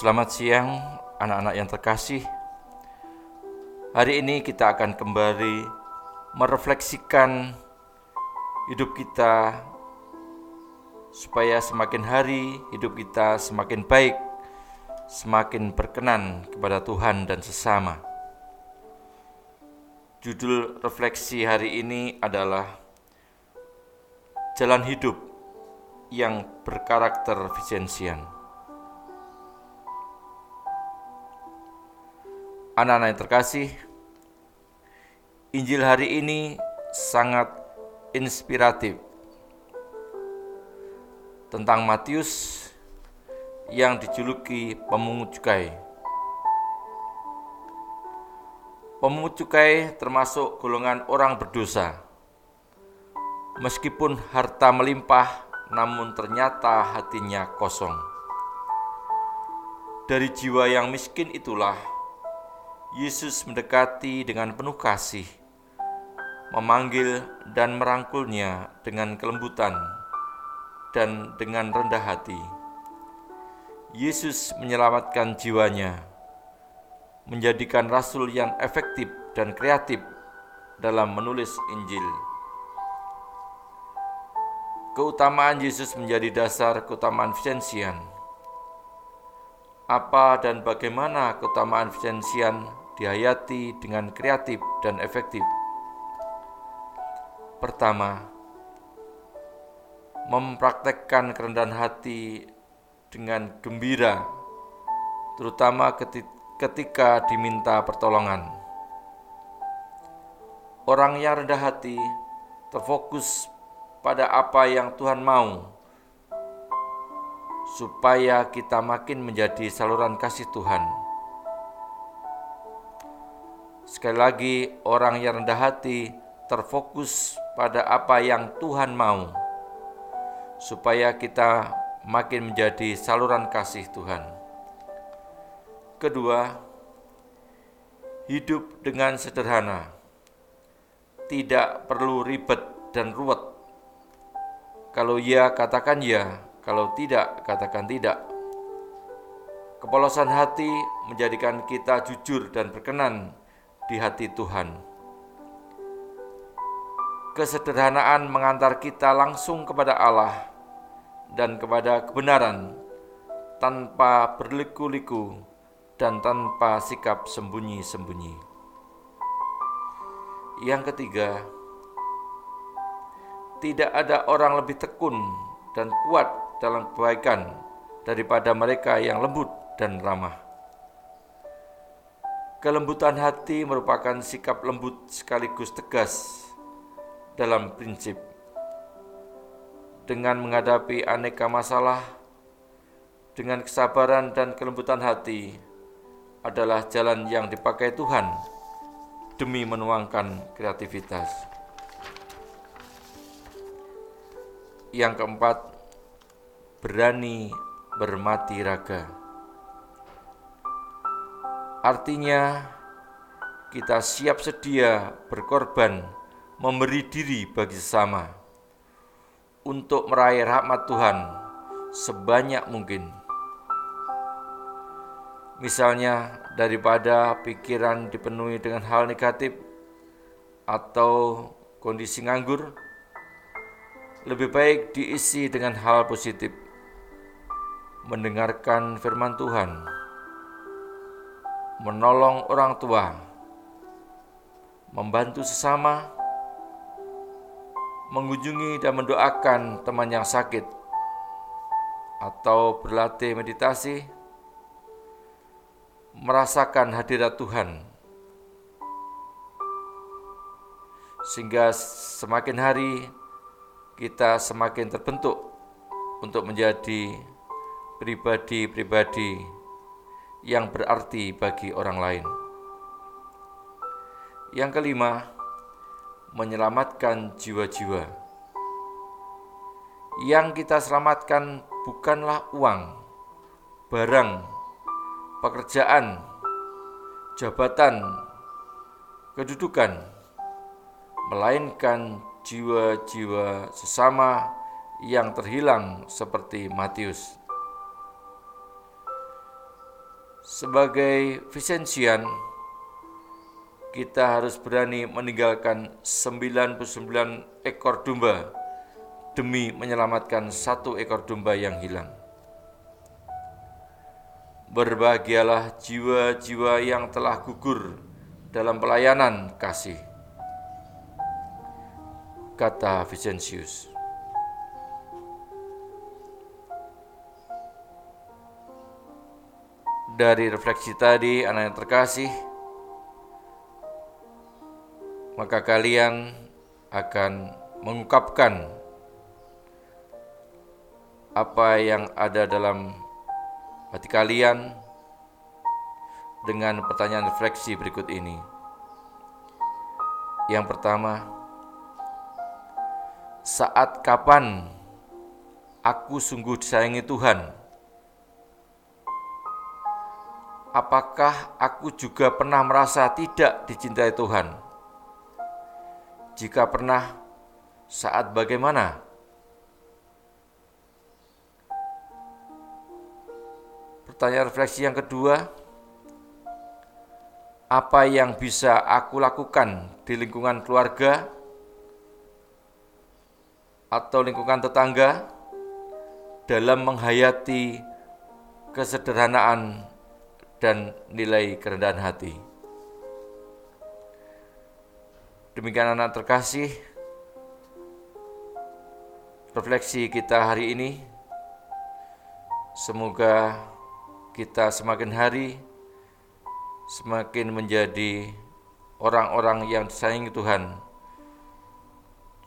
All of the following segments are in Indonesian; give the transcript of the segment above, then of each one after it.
Selamat siang, anak-anak yang terkasih. Hari ini kita akan kembali merefleksikan hidup kita, supaya semakin hari hidup kita semakin baik, semakin berkenan kepada Tuhan dan sesama. Judul refleksi hari ini adalah Jalan Hidup yang Berkarakter Visensian. Anak-anak yang terkasih, Injil hari ini sangat inspiratif tentang Matius yang dijuluki pemungut cukai. Pemungut cukai termasuk golongan orang berdosa. Meskipun harta melimpah, namun ternyata hatinya kosong. Dari jiwa yang miskin itulah Yesus mendekati dengan penuh kasih, memanggil dan merangkulnya dengan kelembutan dan dengan rendah hati. Yesus menyelamatkan jiwanya, menjadikan rasul yang efektif dan kreatif dalam menulis Injil. Keutamaan Yesus menjadi dasar keutamaan Vicensian. Apa dan bagaimana keutamaan Vicensian dihayati dengan kreatif dan efektif. Pertama, mempraktekkan kerendahan hati dengan gembira, terutama ketika diminta pertolongan. Orang yang rendah hati terfokus pada apa yang Tuhan mau, supaya kita makin menjadi saluran kasih Tuhan Sekali lagi, orang yang rendah hati terfokus pada apa yang Tuhan mau, supaya kita makin menjadi saluran kasih Tuhan. Kedua, hidup dengan sederhana, tidak perlu ribet dan ruwet. Kalau ya, katakan ya, kalau tidak, katakan tidak. Kepolosan hati menjadikan kita jujur dan berkenan di hati Tuhan. Kesederhanaan mengantar kita langsung kepada Allah dan kepada kebenaran tanpa berliku-liku dan tanpa sikap sembunyi-sembunyi. Yang ketiga, tidak ada orang lebih tekun dan kuat dalam kebaikan daripada mereka yang lembut dan ramah. Kelembutan hati merupakan sikap lembut sekaligus tegas dalam prinsip. Dengan menghadapi aneka masalah, dengan kesabaran dan kelembutan hati adalah jalan yang dipakai Tuhan demi menuangkan kreativitas. Yang keempat, berani bermati raga. Artinya, kita siap sedia berkorban, memberi diri bagi sesama untuk meraih rahmat Tuhan sebanyak mungkin. Misalnya, daripada pikiran dipenuhi dengan hal negatif atau kondisi nganggur, lebih baik diisi dengan hal positif, mendengarkan firman Tuhan menolong orang tua, membantu sesama, mengunjungi dan mendoakan teman yang sakit, atau berlatih meditasi, merasakan hadirat Tuhan, sehingga semakin hari kita semakin terbentuk untuk menjadi pribadi-pribadi yang berarti bagi orang lain. Yang kelima, menyelamatkan jiwa-jiwa. Yang kita selamatkan bukanlah uang, barang, pekerjaan, jabatan, kedudukan, melainkan jiwa-jiwa sesama yang terhilang seperti Matius. Sebagai Visensian, kita harus berani meninggalkan 99 ekor domba demi menyelamatkan satu ekor domba yang hilang. Berbahagialah jiwa-jiwa yang telah gugur dalam pelayanan kasih. Kata Vicensius. Dari refleksi tadi, anak yang terkasih, maka kalian akan mengungkapkan apa yang ada dalam hati kalian dengan pertanyaan refleksi berikut ini. Yang pertama, saat kapan aku sungguh disayangi Tuhan? Apakah aku juga pernah merasa tidak dicintai Tuhan? Jika pernah, saat bagaimana? Pertanyaan refleksi yang kedua, apa yang bisa aku lakukan di lingkungan keluarga atau lingkungan tetangga dalam menghayati kesederhanaan dan nilai kerendahan hati. Demikian anak terkasih, refleksi kita hari ini. Semoga kita semakin hari semakin menjadi orang-orang yang disayangi Tuhan,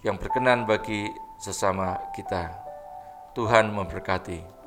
yang berkenan bagi sesama kita. Tuhan memberkati.